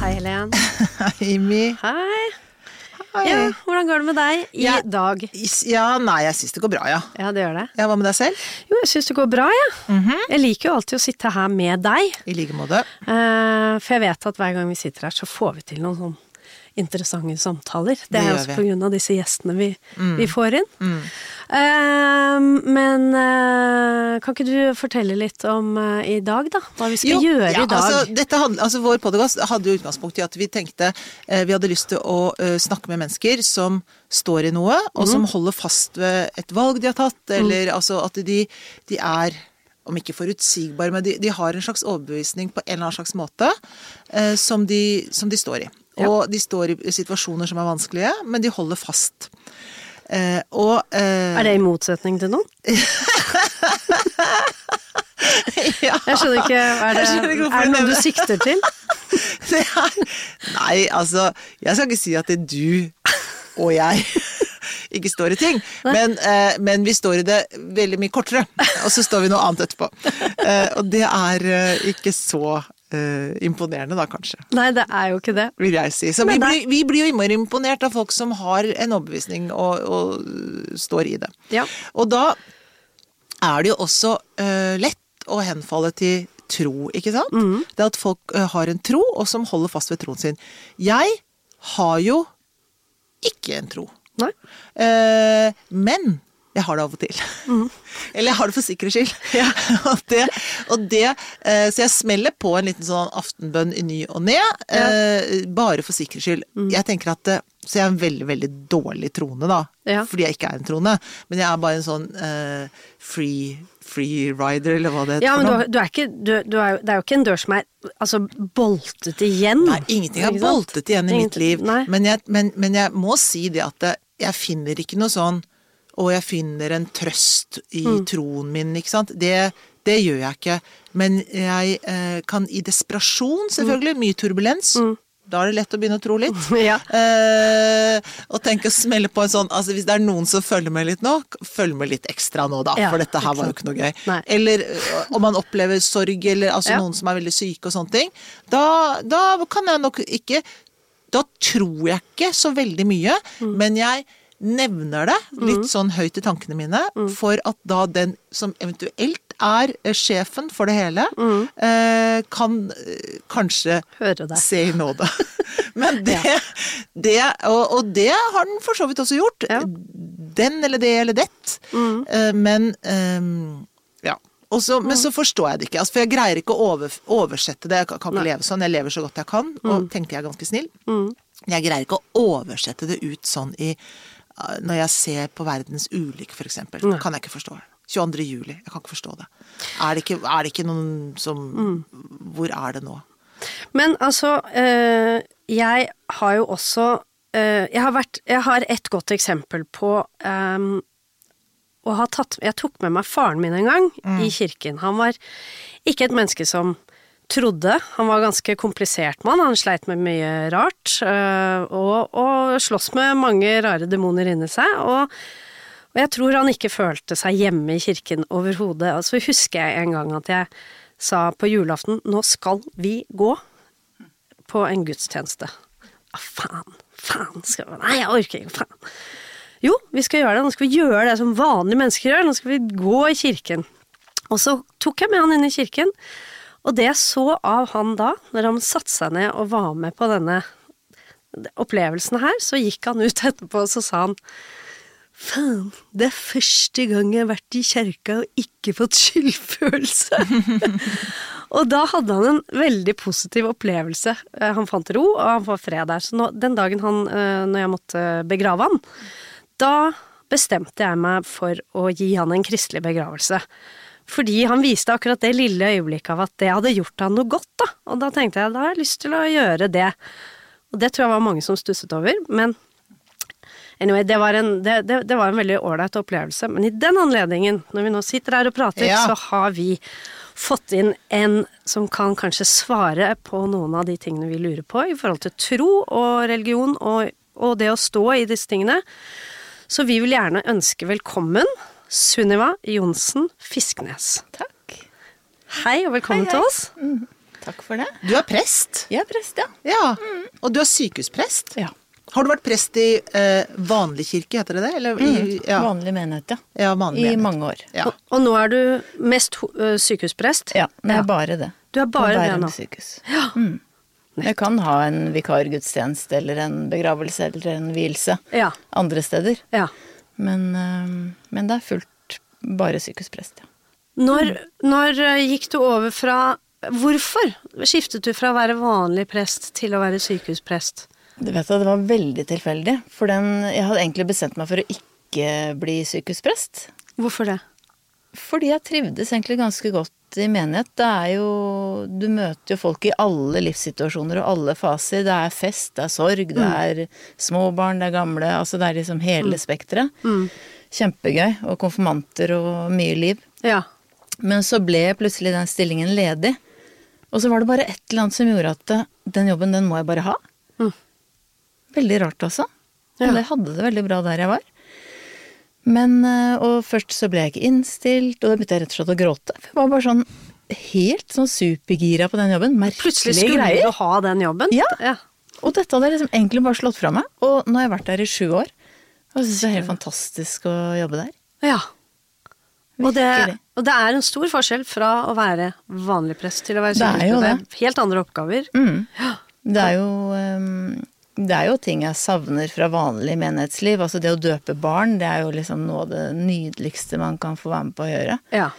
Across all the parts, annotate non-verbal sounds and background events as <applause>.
Hei, Helen. <laughs> Hei, Mi. Hei. Hei. Ja, hvordan går det med deg i Ja. dag? Ja, nei, jeg syns det går bra, ja. Ja, det gjør det. Ja, Hva med deg selv? Jo, jeg syns det går bra, jeg. Mhm. Jeg liker jo alltid å sitte her med deg. I like måte. Eh, for jeg vet at hver gang vi sitter her, så får vi til noen sånn interessante samtaler. Det, Det er også pga. disse gjestene vi, vi får inn. Eh, men uh, kan ikke du fortelle litt om uh, i dag, da? Hva vi skal Jo, gjøre ja, i dag? Altså, handl- altså, vår podkast hadde jo utgangspunkt i at vi tenkte vi hadde lyst til å snakke med mennesker som står i noe, og mm. som holder fast ved et valg de har tatt, eller altså at de, de er om ikke forutsigbare, men de, de har en slags overbevisning på en eller annen slags måte eh, som, de, som de står i. Ja. Og de står i situasjoner som er vanskelige, men de holder fast. Eh, og eh, Er det i motsetning til noen? <laughs> ja. Jeg skjønner ikke. Er det, skjønner ikke er det noe du sikter til? <laughs> Det er Nei, altså Jeg skal ikke si at det er du og jeg <laughs> ikke står i ting, men, eh, men vi står i det veldig mye kortere. Og så står vi noe annet etterpå. Eh, og det er eh, ikke så eh, imponerende, da, kanskje. Nei, det er jo ikke det. Vil jeg si. Så vi det- blir, vi blir jo innmari imponert av folk som har en overbevisning og, og står i det. Ja. Og da er det jo også uh, lett å henfalle til tro, ikke sant? Mm. Det at folk uh, har en tro, og som holder fast ved troen sin. Jeg har jo ikke en tro. Men jeg har det av og til. Mm. <laughs> Eller jeg har det for sikkerhets skyld. <laughs> <laughs> og det, og det, eh, så jeg smeller på en liten sånn aftenbønn i ny og ne, ja. bare for sikkerhets skyld. Mm. Jeg tenker at Så jeg er en veldig, veldig dårlig trone, da. Ja. Fordi jeg ikke er en trone. Men jeg er bare en sånn uh, free, free rider, eller hva det heter. Ja, men du, du er ikke, du, du er, det er jo ikke en dør som er altså, boltet igjen. Nei, ingenting er boltet igjen i mitt liv. Men jeg, men, men jeg må si det at jeg finner ikke noe sånn Og jeg finner en trøst i Mm. troen min, ikke sant. Det, det gjør jeg ikke. Men jeg eh, kan i desperasjon, selvfølgelig, Mm. mye turbulens Da er det lett å begynne å tro litt. <laughs> Ja. Eh, og tenke å smelle på en sånn Altså hvis det er noen som følger med litt nå, følg med litt ekstra nå, da. Ja, for dette her var jo ikke noe gøy. Nei. Eller øh, om man opplever sorg, eller altså Ja. noen som er veldig syke og sånne ting. Da, da kan jeg nok ikke Da tror jeg ikke så veldig mye, Mm. men jeg nevner det litt sånn høyt i tankene mine, Mm. for at da den som eventuelt er eh, sjefen for det hele, Mm. eh, kan eh, kanskje se i nåde. <laughs> Men det, det og, og det har den for så vidt også gjort. Ja. Mm. Den eller det eller det. Eh, Men ehm, ja. Også, Men så forstår jeg det ikke. Altså, for jeg greier ikke å over, oversette det. Jeg kan, ikke ikke leve sånn. Jeg lever så godt jeg kan, og tenker jeg er ganske snill. Jeg greier ikke å oversette det ut sånn i Når jeg ser på verdens ulykke, for eksempel. Kan jeg ikke forstå det. 22. juli. Jeg kan ikke forstå det. Er det ikke, er det ikke noen som Hvor er det nå? Men altså, øh, jeg har jo også øh, jeg, har vært, jeg har et godt eksempel på øh, å ha tatt Jeg tok med meg faren min en gang i kirken. Han var ikke et menneske som trodde. Han var ganske komplisert mann. Han sleit med mye rart. eh, og, og sloss med mange rare demoner inni seg. Og, og jeg tror han ikke følte seg hjemme i kirken overhodet. Og så husker jeg en gang at jeg sa på julaften nå skal vi gå på en gudstjeneste. Ah, faen, faen, skal vi Nei, jeg orker ikke, faen. Jo, vi skal gjøre det. Nå skal vi gjøre det som vanlige mennesker gjør. Nå skal vi gå i kirken. Og så tok jeg med han inn i kirken, og det jeg så av han da, når han satte seg ned og var med på denne opplevelsen her, så gikk han ut etterpå og så sa han Faen, det er første gang jeg har vært i kjerka og ikke fått skyldfølelse. <laughs> og da hadde han en veldig positiv opplevelse. Eh, Han fant ro, og han får fred der. Så nå, den dagen han, eh, når jeg måtte begrave han, da bestemte jeg meg for å gi han en kristelig begravelse. Fordi han viste akkurat det lille øyeblikket av at det hadde gjort han noe godt, da. Og da tenkte jeg da har jeg lyst til å gjøre det. Og det tror jeg var mange som stusset over, men Anyway, det var en, det, det, det var en veldig ålreit opplevelse. Men i den anledningen, når vi nå sitter her og prater, Ja. så har vi fått inn en som kan kanskje svare på noen av de tingene vi lurer på i forhold til tro og religion og, og det å stå i disse tingene. Så vi vil gjerne ønske velkommen Sunniva Johnsen Fisknes. Takk. Hei og velkommen Hei, hei. til oss. Takk for det. Du er prest. Jeg er prest, ja. Ja. Og du er sykehusprest. Ja. Har du vært prest i eh, vanlig kirke, heter det det? Eller i ja, Vanlig menighet, ja. ja, vanlig I menighet. mange år. Ja. Og, og nå er du mest uh, sykehusprest. Ja, det er Ja. bare det. Du er bare det nå. sykehus. Mm. Jeg kan ha en vikargudstjeneste eller en begravelse eller en vielse Ja. andre steder. ja. Men, øhm, men det er fullt bare sykehusprest, ja. Når, når gikk du over fra Hvorfor skiftet du fra å være vanlig prest til å være sykehusprest? Du vet at Det var veldig tilfeldig. For den, jeg hadde egentlig bestemt meg for å ikke bli sykehusprest. Hvorfor det? Fordi jeg trivdes egentlig ganske godt i menighet. Det er jo Du møter jo folk i alle livssituasjoner og alle faser. Det er fest, det er sorg, det er små barn, det er gamle. Altså det er liksom hele spekteret. Kjempegøy. Og konfirmanter og mye liv. Ja. Men så ble plutselig den stillingen ledig. Og så var det bare et eller annet som gjorde at eh, den jobben, den må jeg bare ha. Mm. Veldig rart, altså. Ja. Og jeg hadde det veldig bra der jeg var. Men, eh, Og først så ble jeg ikke innstilt, og da begynte jeg rett og slett å gråte. For Jeg var bare sånn helt sånn supergira på den jobben. Plutselig skulle greier. du ha den jobben. Ja. ja. Og dette hadde jeg liksom egentlig bare slått fra meg. Og nå har jeg vært der i sju år. Og jeg syns det er helt fantastisk å jobbe der. Ja. Og det, og det er en stor forskjell fra å være vanlig prest til å være Det er jo. Det er Helt andre oppgaver. Mm. Det er jo ehm, det er jo ting jeg savner fra vanlig menighetsliv. Altså det å døpe barn, det er jo liksom noe av det nydeligste man kan få være med på å gjøre. Ja.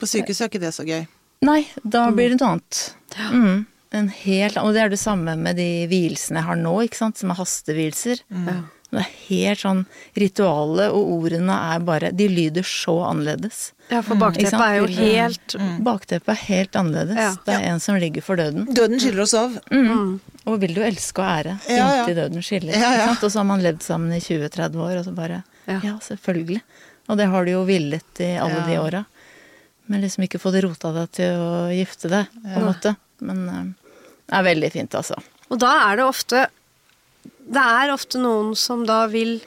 På sykehuset er ikke det så gøy. Nei, da blir det noe annet. Mm. En helt, og det er det samme med de vielsene jeg har nå, ikke sant, som er hastevielser. Ja. Det er helt sånn Ritualet og ordene er bare De lyder så annerledes. ja, for bakteppet er jo helt Bakteppet er helt annerledes. Ja. Det er en som ligger for døden. Døden skiller oss av. Mm. Og vil du elske og ære Ja, ja. inntil døden skiller. Og så har man levd sammen i 20-30 år, og så bare Ja. ja. selvfølgelig. Og det har du jo villet i alle Ja. de åra. Men liksom ikke fått rota deg til å gifte deg, på en måte. Men eh, det er veldig fint, altså. Og da er det ofte Det er ofte noen som da vil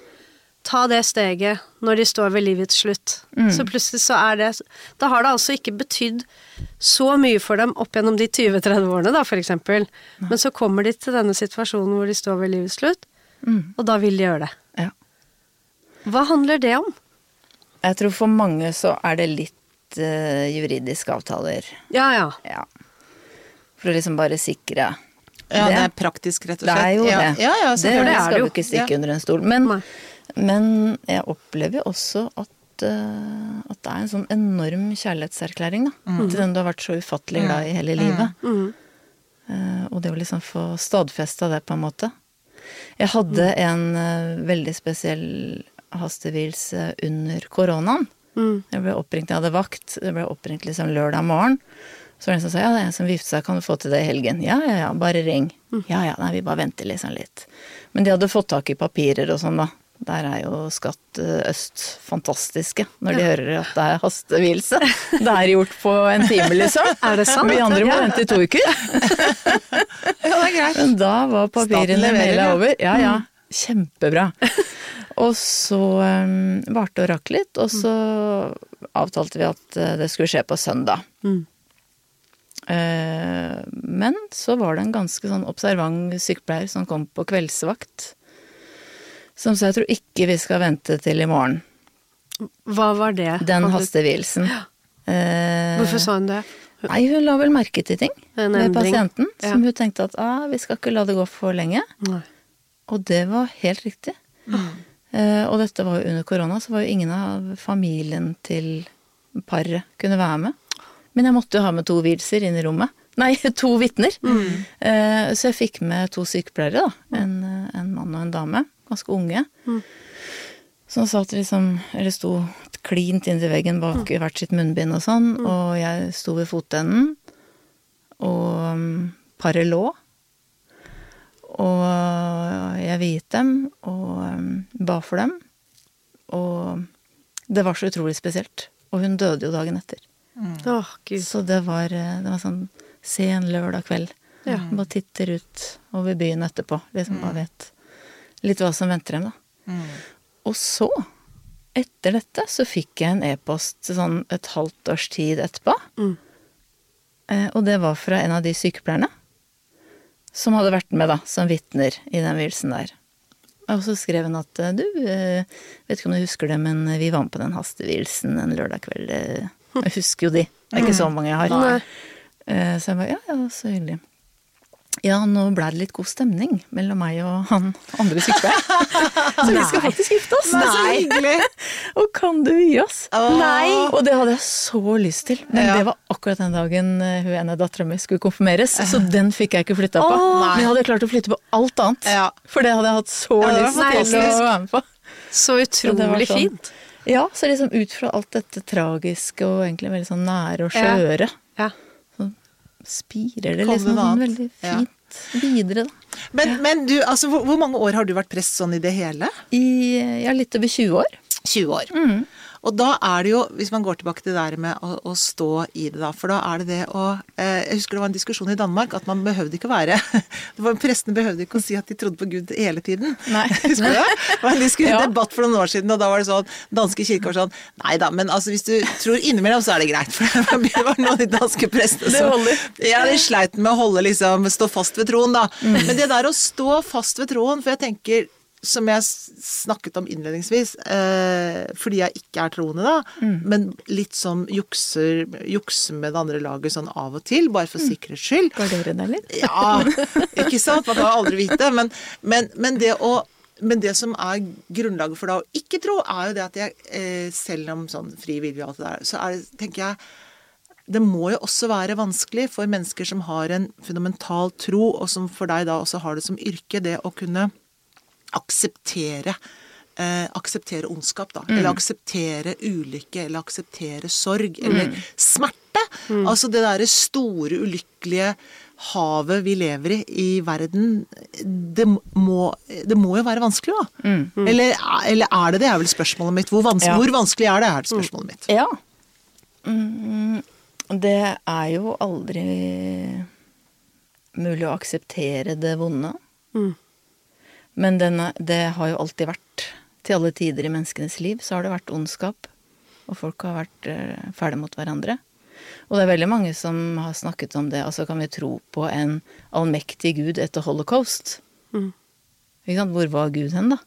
ta det steget når de står ved livets slutt. Mm. Så plutselig så er det Da har det altså ikke betydd så mye for dem opp gjennom de 20-30 årene, da, for eksempel. Men så kommer de til denne situasjonen hvor de står ved livets slutt, Mm. og da vil de gjøre det. Ja. Hva handler det om? Jeg tror for mange så er det litt uh, juridiske avtaler. Ja, ja. Ja. For å liksom bare sikre Ja, det Det- er praktisk, rett og slett. Det er jo ja. det. Ja, ja, det, det er skal det jo. ikke stikke under en stol. Men, men jeg opplever jo også at, eh, at det er en sånn enorm kjærlighetserklæring da, Mm. til den du har vært så ufattelig glad i hele livet. Mm. Uh, og det å liksom få stadfesta det, på en måte. Jeg hadde en uh, veldig spesiell hastevielse under koronaen. Mm. Jeg ble oppringt, jeg hadde vakt, jeg ble oppringt liksom lørdag morgen. Så var det en som sa ja, det er en som seg, kan du få til det i helgen? Ja, ja, ja, bare ring. Ja, ja, nei, vi bare venter liksom litt. Men de hadde fått tak i papirer og sånn, da. Der er jo Skatt eh, Øst fantastiske når de hører at det er hastevielse. Det er gjort på en time, liksom. <laughs> Er det sant? Vi andre må Ja. vente i to uker. <laughs> Ja, det er greit. Men da var papirene mela over. Ja, ja. Kjempebra. <laughs> Og så um, varte og rakk litt, og så avtalte vi at eh, det skulle skje på søndag. Mm. Eh, men så var det en ganske sånn observant sykepleier som kom på kveldsvakt. Som sa jeg tror ikke vi skal vente til i morgen. Hva var det? Den hastevielsen. Eh, Hvorfor sa hun det? Nei, hun la vel merke til ting ved pasienten. Ja. Som hun tenkte at ah, vi skal ikke la det gå for lenge. Nei. Og det var helt riktig. Eh, og dette var jo under korona, så var jo ingen av familien til paret kunne være med. Men jeg måtte jo ha med to vielser inn i rommet. Nei, <laughs> to vitner. Eh, så jeg fikk med to sykepleiere, da. En, eh, en mann og en dame. Ganske unge. Som satt liksom, eller sto klint inntil veggen bak mm. hvert sitt munnbind og sånn. Og jeg sto ved fotenden, og mm, paret lå. Og jeg viet dem og um, ba for dem. Og det var så utrolig spesielt. Og hun døde jo dagen etter. Åh, Oh, Så det var, eh, det var sånn sen lørdag kveld. Ja. Bare titter ut over byen etterpå. Liksom bare vet litt hva som venter dem, da. Og så, etter dette, så fikk jeg en e-post sånn et halvt års tid etterpå. Eh, og det var fra en av de sykepleierne som hadde vært med da, som vitner i den vielsen der. Og så skrev hun at du, eh, vet ikke om du husker det, men vi var med på den hastevielsen en lørdag kveld. Jeg husker jo de. Det er ikke så mange jeg har. Nei. Eh, Så jeg bare ja, ja, så hyggelig. Ja, nå ble det litt god stemning mellom meg og han andre sykepleieren. <laughs> Så vi skal faktisk gifte oss! Nei, så hyggelig! <laughs> Og kan du gi oss? Åh. Nei! Og det hadde jeg så lyst til. Men Ja. det var akkurat den dagen eh, hun ene dattera mi skulle konfirmeres, så den fikk jeg ikke flytta på. Åh. Men jeg hadde klart å flytte på alt annet. Ja. For det hadde jeg hatt så Ja, lyst til å være med på. Så Så utrolig sånn- fint. Ja, så liksom ut fra alt dette tragiske og egentlig veldig sånn nære og Ja. skjøre, Ja. spirer det Kom det liksom sånn veldig veldig Ja. fint videre, da. Men, men du, altså, hvor, hvor mange år har du vært prest sånn i det hele? I ja, litt over 20 år. 20 år. Mm. Og da er det jo, hvis man går tilbake til det der med å, å stå i det, da, for da er det det å eh, Jeg husker det var en diskusjon i Danmark at man behøvde ikke å være <laughs> det var, Prestene behøvde ikke å si at de trodde på Gud hele tiden. Nei. <laughs> Husker du det? Det var en <laughs> Ja. debatt for noen år siden, og da var det sånn Danske kirker var sånn Nei da, men altså hvis du tror innimellom, så er det greit. For det var noen de danske prestene Det som. Ja, de sleit med å holde liksom Stå fast ved troen, da. Mm. Men det der å stå fast ved troen, for jeg tenker som jeg snakket om innledningsvis, eh, fordi jeg ikke er troende, da, Mm. men litt sånn jukser, jukser med det andre laget sånn av og til, bare for Mm. sikkerhets skyld. Gardere deg litt. Ja, ikke sant? Man kan aldri vite. Men, men, men, det å, men det som er grunnlaget for da å ikke tro, er jo det at jeg, eh, selv om sånn fri vilje og alt det der, så er det, tenker jeg det må jo også være vanskelig for mennesker som har en fundamental tro, og som for deg da også har det som yrke, det å kunne akseptere eh, akseptere ondskap, da. Eller akseptere ulykke, eller akseptere sorg, eller smerte. Altså det derre store, ulykkelige havet vi lever i i verden, det må, det må jo være vanskelig, da. Eller, eller er det det, er vel spørsmålet mitt. Hvor, vanskelig, Ja. hvor vanskelig er det, er det spørsmålet mitt. Ja. Mm, det er jo aldri mulig å akseptere det vonde. Mm. Men denne, det har jo alltid vært Til alle tider i menneskenes liv så har det vært ondskap. Og folk har vært eh, fæle mot hverandre. Og det er veldig mange som har snakket om det. Altså kan vi tro på en allmektig gud etter holocaust? Mm. Ikke sant? Hvor var Gud hen, da?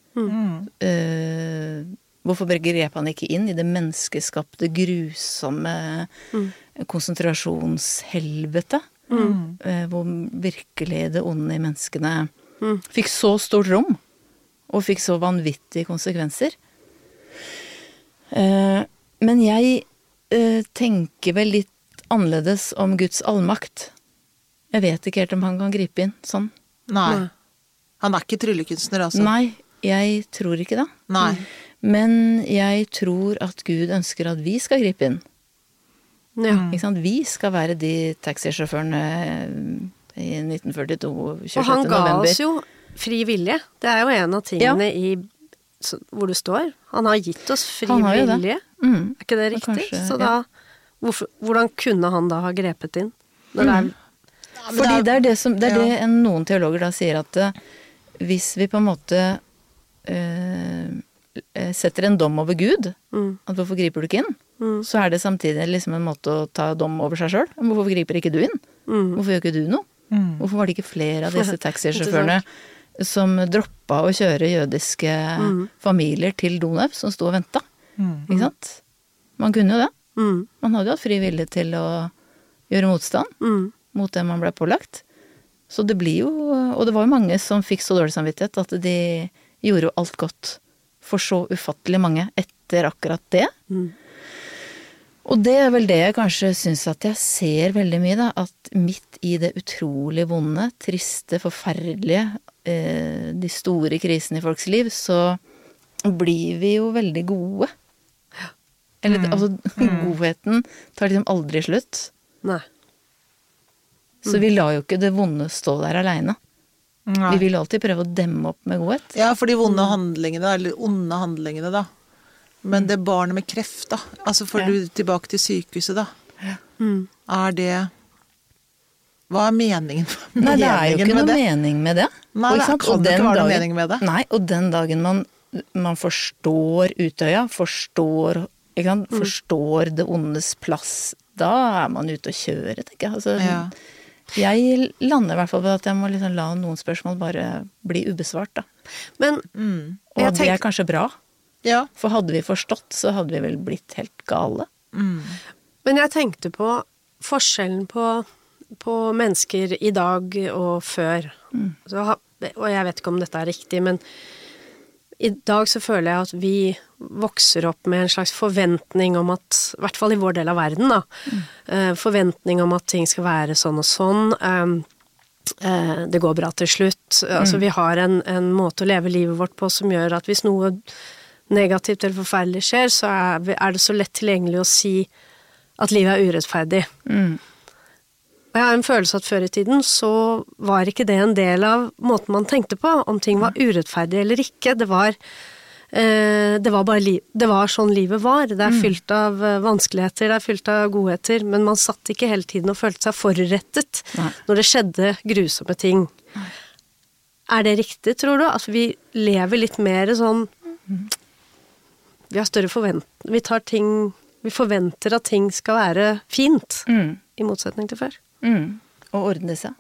Eh, hvorfor grep han ikke inn i det menneskeskapte, grusomme konsentrasjonshelvete? Eh, hvor virkelig det onde i menneskene fikk så stort rom, og fikk så vanvittige konsekvenser. Eh, men jeg eh, tenker vel litt annerledes om Guds allmakt. Jeg vet ikke helt om han kan gripe inn sånn. Nei. Nei. Han er ikke tryllekunstner, altså. Nei, jeg tror ikke det. Nei. Men jeg tror at Gud ønsker at vi skal gripe inn. Ja. Ikke sant? Vi skal være de taxisjåførene i 1942, 26. Og han ga november. oss jo fri vilje. Det er jo en av tingene i hvor det står. Han har gitt oss fri Han har jo det. vilje. Mm. Er ikke det riktig? kanskje- Så ja. da hvorfor, Hvordan kunne han da ha grepet inn? Når det er Ja, men Fordi det er det, som, det, er Ja. det noen teologer da sier at eh, hvis vi på en måte eh, eh, setter en dom over Gud, Mm. at hvorfor griper du ikke inn, så er det samtidig liksom en måte å ta dom over seg sjøl. Hvorfor griper ikke du inn? Mm. Hvorfor gjør ikke du noe? Hvorfor var det ikke flere av disse <laughs> taxisjåførene som droppa å kjøre jødiske Mm. familier til Donau, som sto og venta? Ikke sant? Man kunne jo det. Mm. Man hadde jo hatt fri vilje til å gjøre motstand Mm. mot det man ble pålagt. Så det blir jo Og det var jo mange som fikk så dårlig samvittighet at de gjorde jo alt godt for så ufattelig mange etter akkurat det. Mm. Og det er vel det jeg kanskje syns at jeg ser veldig mye, da. At midt i det utrolig vonde, triste, forferdelige, eh, de store krisene i folks liv, så blir vi jo veldig gode. Eller altså, <laughs> godheten tar liksom aldri slutt. Nei. Så vi lar jo ikke det vonde stå der aleine. Vi vil alltid prøve å demme opp med godhet. Ja, for de vonde handlingene, eller onde handlingene, da. Men det barnet med kreft, da. Altså får Ja. du tilbake til sykehuset, da. Mm. Er det Hva er meningen, Nei, det er jo ikke noe det? mening med det. Nei, det kan Og ikke være noe mening med det. Nei, og den dagen man man forstår Utøya, forstår, ikke sant? forstår det ondes plass, da er man ute å kjøre, tenker jeg. Altså, Ja. Jeg lander i hvert fall på at jeg må liksom la noen spørsmål bare bli ubesvart, da. Men Og Jeg det er kanskje bra, Ja. for hadde vi forstått, så hadde vi vel blitt helt gale. Men jeg tenkte på forskjellen på, på mennesker i dag og før. Så, og jeg vet ikke om dette er riktig, men i dag så føler jeg at vi vokser opp med en slags forventning om at, i hvert fall i vår del av verden, da, mm. forventning om at ting skal være sånn og sånn. eh, eh, det går bra til slutt. Altså vi har en, en måte å leve livet vårt på som gjør at hvis noe negativt eller forferdelig skjer, så er, det så lett tilgjengelig å si at livet er urettferdig. Og jeg har en følelse at før i tiden så var ikke det en del av måten man tenkte på, om ting var urettferdig eller ikke. Det var, eh, det var bare li det var sånn livet var. Det er fylt av eh, vanskeligheter, det er fylt av godheter, men man satt ikke hele tiden og følte seg forurettet Nei. når det skjedde grusomme ting. Er det riktig, tror du? At vi lever litt mer sånn Vi har større forvent... Vi tar ting Vi forventer at ting skal være fint, Mm. i motsetning til før. Mm. Og ordne seg.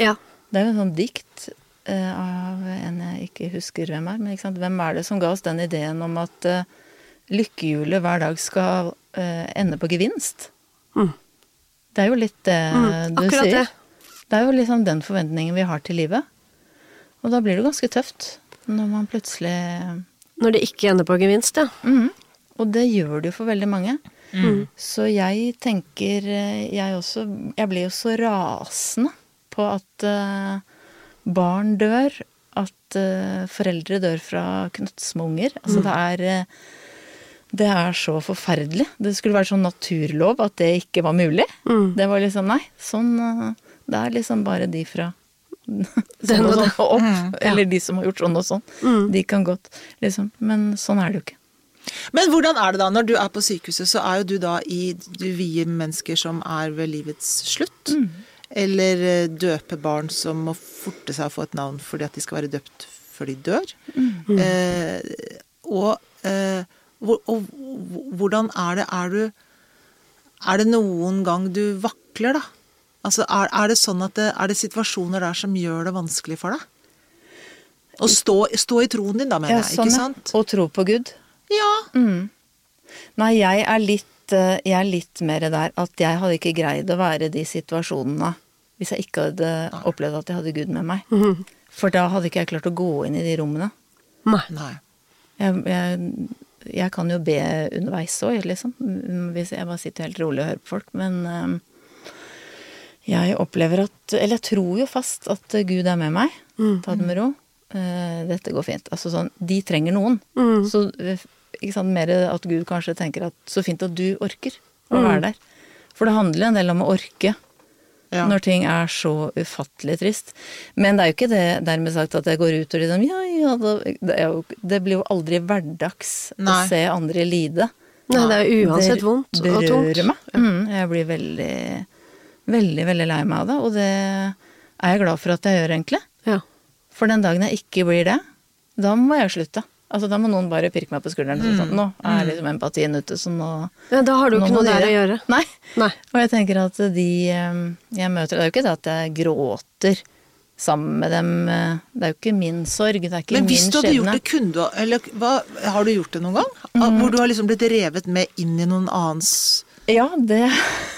Ja. Det er jo en sånn dikt uh, av en jeg ikke husker hvem er, men ikke sant? hvem er det som ga oss den ideen om at uh, lykkehjulet hver dag skal uh, ende på gevinst? Mm. Det er jo litt det Mm, du akkurat sier. det. Det er jo liksom den forventningen vi har til livet. Og da blir det ganske tøft når man plutselig Når det ikke ender på gevinst, ja. Mm. Og det gjør det jo for veldig mange. Så jeg tenker eh, Jeg også Jeg blir jo så rasende på at uh, barn dør. At uh, foreldre dør fra knøttsmå unger. Altså det er Det er så forferdelig. Det skulle være sånn naturlov at det ikke var mulig. Mm. Det var liksom Nei, sånn Det er liksom bare de fra Den og sånn og opp. ja. Eller de som har gjort sånn og sånn. Mm. De kan godt, liksom. Men sånn er det jo ikke. Men hvordan er det da, når du er på sykehuset, så er jo du da i Du vier mennesker som er ved livets slutt. Eller døpe døper barn som må forte seg å få et navn fordi at de skal være døpt før de dør. Eh, og, eh, og, og hvordan er det Er du Er det noen gang du vakler, da? Altså, er, er det sånn at det, er det situasjoner der som gjør det vanskelig for deg? Å stå, stå i troen din, da, mener jeg. sånn, Ikke ja. sant? Og tro på Gud. Ja. Mm. Nei, jeg er litt eh, Jeg er litt mer der at jeg hadde ikke greid å være i de situasjonene hvis jeg ikke hadde opplevd at jeg hadde Gud med meg. For da hadde ikke jeg klart å gå inn i de rommene. Nei. Jeg, jeg, jeg kan jo be underveis òg, liksom. Hvis jeg bare sitter helt rolig og hører på folk. Men eh, jeg opplever at Eller jeg tror jo fast at Gud er med meg. Ta det med ro. Uh, dette går fint. Altså sånn De trenger noen. Så eh, ikke sant, mer at Gud kanskje tenker at så fint at du orker å være der. For det handler jo en del om å orke Ja. når ting er så ufattelig trist. Men det er jo ikke det dermed sagt at jeg går ut og liksom ja, ja, det, jo, det blir jo aldri hverdags Nei. å se andre lide. Nei, det er jo uansett vondt og tungt. berører meg. Mm, jeg blir veldig, veldig, veldig lei meg av det, og det er jeg glad for at jeg gjør, egentlig. Ja. For den dagen jeg ikke blir det, da må jeg slutte. Altså, da må noen bare pirke meg på skulderen og si sånn Nå er liksom empatien ute, så nå ja, da har du ikke noe der å gjøre. Nei. Nei. Og jeg tenker at de jeg møter Det er jo ikke det at jeg gråter sammen med dem. eh, Det er jo ikke min sorg, det er ikke Men hvis du hadde gjort det, kunne du Eller hva, har du gjort det noen gang? Mm. Hvor du har liksom blitt revet med inn i noen annens Ja, det,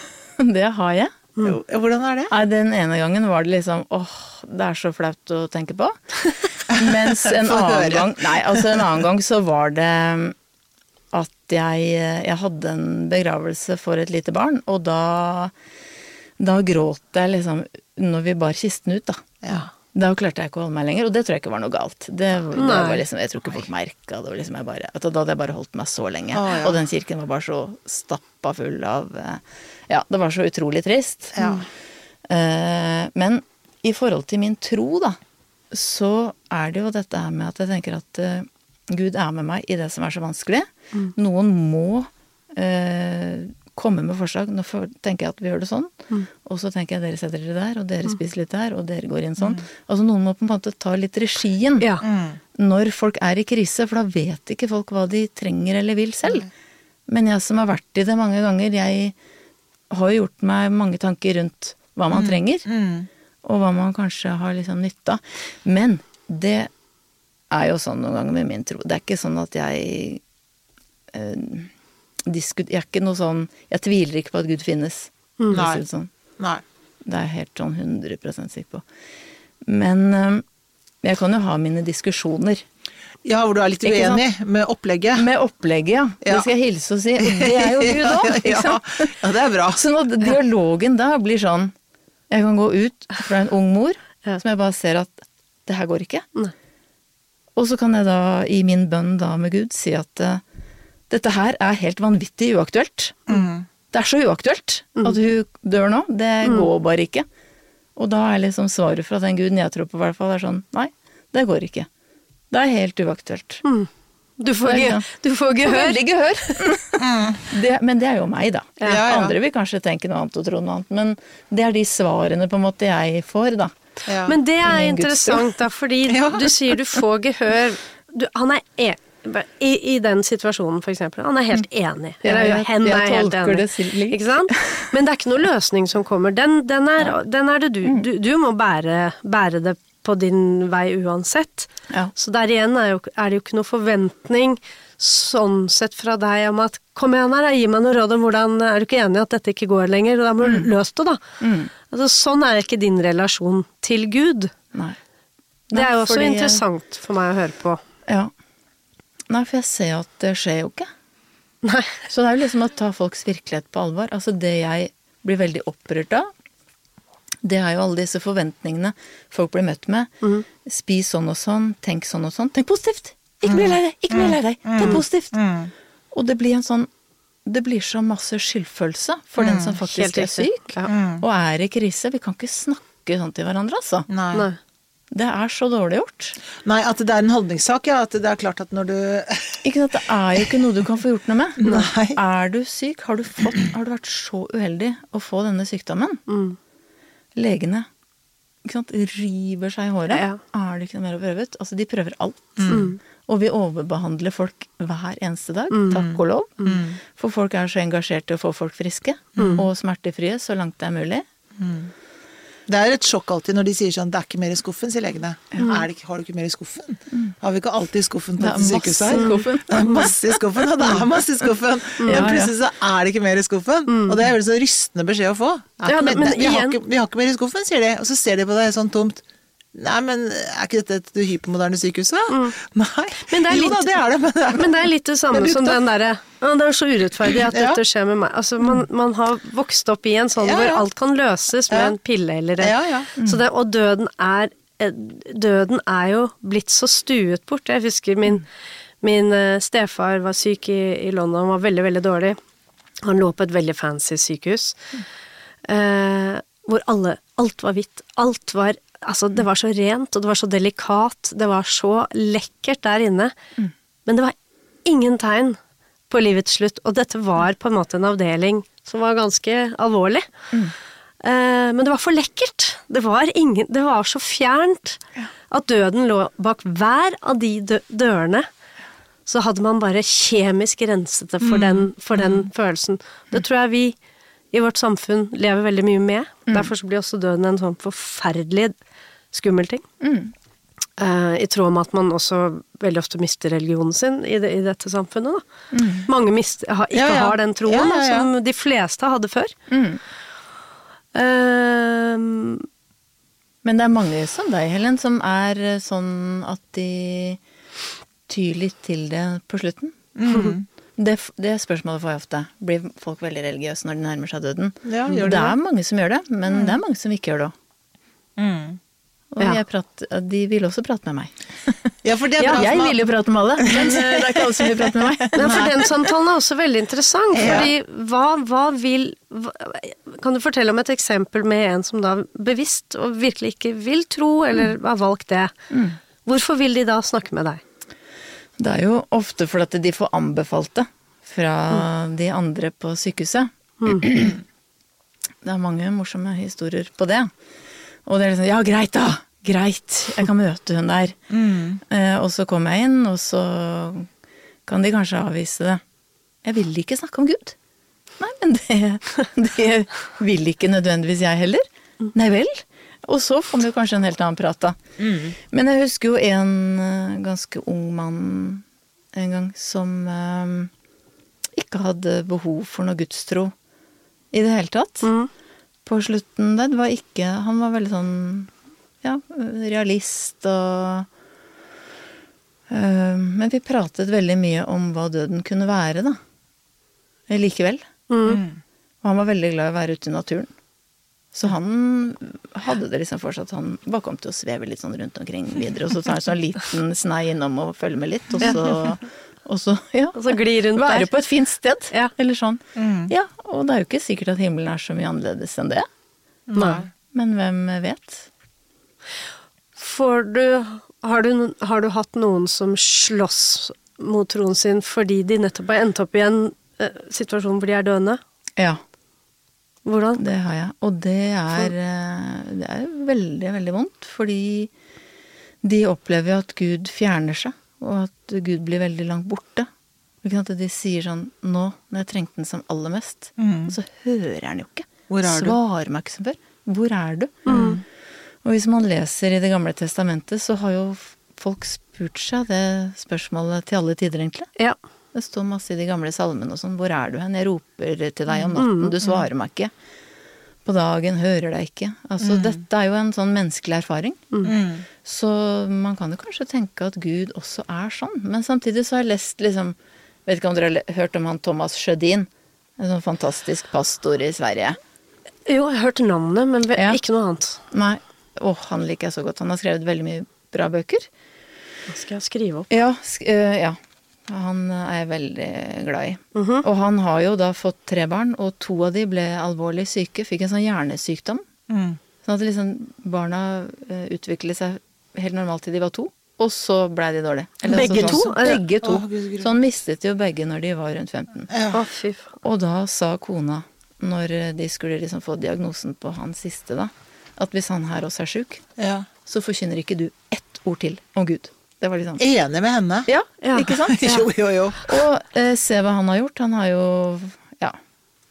<laughs> det har jeg. Jo, Hvordan er det? Nei, den ene gangen var det liksom åh, det er så flaut å tenke på. Mens en <laughs> annen gang Nei, altså en annen gang så var det at jeg, jeg hadde en begravelse for et lite barn, og da, da gråt jeg liksom når vi bar kisten ut, da. Ja. Da klarte jeg ikke å holde meg lenger, og det tror jeg ikke var noe galt. Det, liksom, jeg tror ikke folk merka det. Liksom bare, da hadde jeg bare holdt meg så lenge. Å, ja. Og den kirken var bare så stappa full av eh, Ja, det var så utrolig trist. Ja. Uh, men i forhold til min tro, da, så er det jo dette her med at jeg tenker at uh, Gud er med meg i det som er så vanskelig. Noen må eh, komme med forslag. Nå tenker jeg at vi gjør det sånn, Mm. og så tenker jeg dere setter dere der, og dere spiser litt der, og dere går inn sånn. Altså noen må på en måte ta litt regien Ja. når folk er i krise, for da vet ikke folk hva de trenger eller vil selv. Men jeg som har vært i det mange ganger, jeg har jo gjort meg mange tanker rundt hva man trenger, og hva man kanskje har liksom nytte av. Men det er jo sånn noen ganger med min tro. Det er ikke sånn at jeg eh, diskut, Jeg er ikke noe sånn Jeg tviler ikke på at Gud finnes. Mm. Nei. det Sånn. Nei. Det er jeg helt sånn 100 sikker på. Men um, jeg kan jo ha mine diskusjoner. Ja, hvor du er litt uenig med opplegget. Med opplegget, ja. Ja. Det skal jeg hilse og si. Og det er jo Gud òg, <laughs> ikke sant? ja, det er bra. Så nå, dialogen da blir sånn Jeg kan gå ut fra en ung mor Ja. som jeg bare ser at det her går ikke. Nei. Og så kan jeg da i min bønn da med Gud si at eh, dette her er helt vanvittig uaktuelt. Det er så uaktuelt at hun dør nå. Det går bare ikke. Og da er liksom svaret fra den guden jeg tror på, i hvert fall, er sånn nei, det går ikke. Det er helt uaktuelt. Du får, Det ge, sant. du får gehør. Veldig gehør. <laughs> det, men det er jo meg, da. Ja, ja. Andre vil kanskje tenke noe annet og tro noe annet, men det er de svarene på en måte jeg får, da. Ja. Men det er interessant, da, fordi <laughs> Ja. du sier du får gehør. Du, han er e i, I den situasjonen, eksempel. Han er helt enig. Ja, Eller jeg- hen er helt enig. Ikke sant? <laughs> Men det er ikke noe løsning som kommer. Den, den, er, den er det du. Mm. Du, du må bære, bære det på din vei uansett. Ja. Så der igjen er, jo, er det jo ikke noe forventning sånn sett fra deg om at kom igjen her, gi meg noe råd om hvordan Er du ikke enig i at dette ikke går lenger? Og da må du løse det, da. Altså, sånn er ikke din relasjon til Gud. Nei. Det er jo også fordi- interessant for meg å høre på. Ja. Nei, for jeg ser at det skjer jo ikke. Nei. Så det er jo liksom å ta folks virkelighet på alvor. Altså det jeg blir veldig opprørt av, det er jo alle disse forventningene folk blir møtt med. Spis sånn og sånn, tenk sånn og sånn. Tenk positivt! Ikke bli lei deg! Ikke bli lei deg! Tenk positivt! Og det blir en sånn Det blir så masse skyldfølelse for den som faktisk er syk Ja. og er i krise. Vi kan ikke snakke sånn til hverandre, altså. Nei. Det er så dårlig gjort. Nei, at det er en holdningssak, ja. At det er klart at når du <laughs> Ikke sant, Det er jo ikke noe du kan få gjort noe med. Nei. Er du syk, har du, fått, har du vært så uheldig å få denne sykdommen Legene ikke sant, river seg i håret. Ja. Er det ikke noe mer å prøve ut? Altså, de prøver alt. Og vi overbehandler folk hver eneste dag, takk og lov. For folk er så engasjerte i å få folk friske og smertefrie så langt det er mulig. Det er et sjokk alltid når de sier sånn 'det er ikke mer i skuffen', sier legene. Er det har du ikke mer i skuffen? Har vi ikke alltid skuffen på Det dette sykehuset her? Det er masse i skuffen, og det er masse i skuffen. <laughs> Men Ja, ja. plutselig så er det ikke mer i skuffen. Og det er veldig så rystende beskjed å få. Ja, men- men vi, har ikke, vi har ikke mer i skuffen, sier de. Og så ser de på deg sånn tomt. Nei, men er ikke dette et hypermoderne sykehus, da? Nei. Men det er jo da, det er det, men det er Men det er litt det samme Det som den derre ja, Det er så urettferdig at Ja. dette skjer med meg. Altså, man, man har vokst opp i en sånn Ja, hvor alt kan løses med en pille eller en. Ja, ja. Så det, Og døden er eh, Døden er jo blitt så stuet bort. Jeg husker min, min eh, stefar var syk i, i London, var veldig, veldig dårlig. Han lå på et veldig fancy sykehus. Eh, hvor alle Alt var hvitt. Alt var Altså, det var så rent, og det var så delikat. Det var så lekkert der inne. Men det var ingen tegn på livets slutt, og dette var på en måte en avdeling som var ganske alvorlig. Eh, men det var for lekkert. Det var, ingen, det var så fjernt at døden lå bak hver av de dø dørene. Så hadde man bare kjemisk renset det for den, for den følelsen. Det tror jeg vi i vårt samfunn lever veldig mye med. Derfor så blir også døden en sånn forferdelig skummel ting. Eh, I tråd med at man også veldig ofte mister religionen sin i, det, i dette samfunnet. Da. Mange mister, ha, ikke Ja, ja. har den troen Ja, ja, ja. som de fleste hadde før. Eh, Men det er mange som deg, Helen, som er eh, sånn at de tyr litt til det på slutten. <laughs> Det, det spørsmålet får jeg ofte. Blir folk veldig religiøse når de nærmer seg døden? Ja, gjør det det? er mange som gjør det, men det er mange som ikke gjør det òg. Og Ja. jeg prat, de vil også prate med meg. <laughs> Ja, for det er Ja, bra. Jeg vil jo prate med alle, men eh, det er ikke alle som vil prate med meg. <laughs> Nei, for den samtalen er også veldig interessant. Fordi hva, hva vil hva, Kan du fortelle om et eksempel med en som da bevisst og virkelig ikke vil tro, eller har valgt det? Hvorfor vil de da snakke med deg? Det er jo ofte fordi at de får anbefalt det fra de andre på sykehuset. <clears throat> Det er mange morsomme historier på det. Og det er liksom Ja, greit, da! Greit, jeg kan møte hun der. Eh, og så kommer jeg inn, og så kan de kanskje avvise det. Jeg vil ikke snakke om Gud. Nei, men det, det vil ikke nødvendigvis jeg heller. Nei vel. Og så får vi jo kanskje en helt annen prat, da. Men jeg husker jo en eh, ganske ung mann en gang som eh, ikke hadde behov for noe gudstro i det hele tatt. På slutten der. Det var ikke Han var veldig sånn ja, realist og øh, Men vi pratet veldig mye om hva døden kunne være, da. Likevel. Likevel. Og han var veldig glad i å være ute i naturen. Så han hadde det liksom for seg at han bare kom til å sveve litt sånn rundt omkring videre, og så tar han sånn liten snei innom og følger med litt, og så, og så ja. Og så gli rundt Være der. på et fint sted, Ja. eller sånn. Ja, og det er jo ikke sikkert at himmelen er så mye annerledes enn det. Nei. Men hvem vet? Får du har, du har du hatt noen som slåss mot troen sin fordi de nettopp har endt opp i en eh, situasjon hvor de er døende? Ja, Hvordan? det har jeg. Og det er, eh, det er veldig, veldig vondt, fordi de opplever jo at Gud fjerner seg, og at Gud blir veldig langt borte. Ikke sant? De sier sånn Nå, når jeg trengte den som aller mest, og så hører han jo ikke. Hvor er du? Svarer meg ikke som før. Hvor er du? Og hvis man leser i Det gamle testamentet, så har jo folk spurt seg det spørsmålet til alle tider, egentlig. Ja. Det står masse i de gamle salmene og sånn. Hvor er du hen? Jeg roper til deg om natten, du svarer meg ikke. På dagen hører deg ikke. Altså, dette er jo en sånn menneskelig erfaring. Så man kan jo kanskje tenke at Gud også er sånn. Men samtidig så har jeg lest liksom Vet ikke om dere har hørt om han Thomas Sjødin? En sånn fantastisk pastor i Sverige. Jo, jeg har hørt navnet, men Ja. ikke noe annet. Nei, åh, han liker jeg så godt. Han har skrevet veldig mye bra bøker. Da skal jeg skrive opp. Ja, sk uh, ja. Han er jeg veldig glad i. Og han har jo da fått tre barn, og to av de ble alvorlig syke. Fikk en sånn hjernesykdom. Mm. Sånn at liksom barna øh, utviklet seg helt normalt til de var to, og så blei de dårlige. Eller Begge altså sånn- to? Begge to. Gud, Gud. Så han mistet jo begge når de var rundt 15. Å. Og da sa kona, når de skulle liksom få diagnosen på han siste, da, at hvis han her også er sjuk, Ja. så forkynner ikke du ett ord til om Gud. Det var liksom Enig med henne. Ja, Ja. ikke sant? <laughs> Jo, jo, jo. Og eh, se hva han har gjort. Han har jo Ja.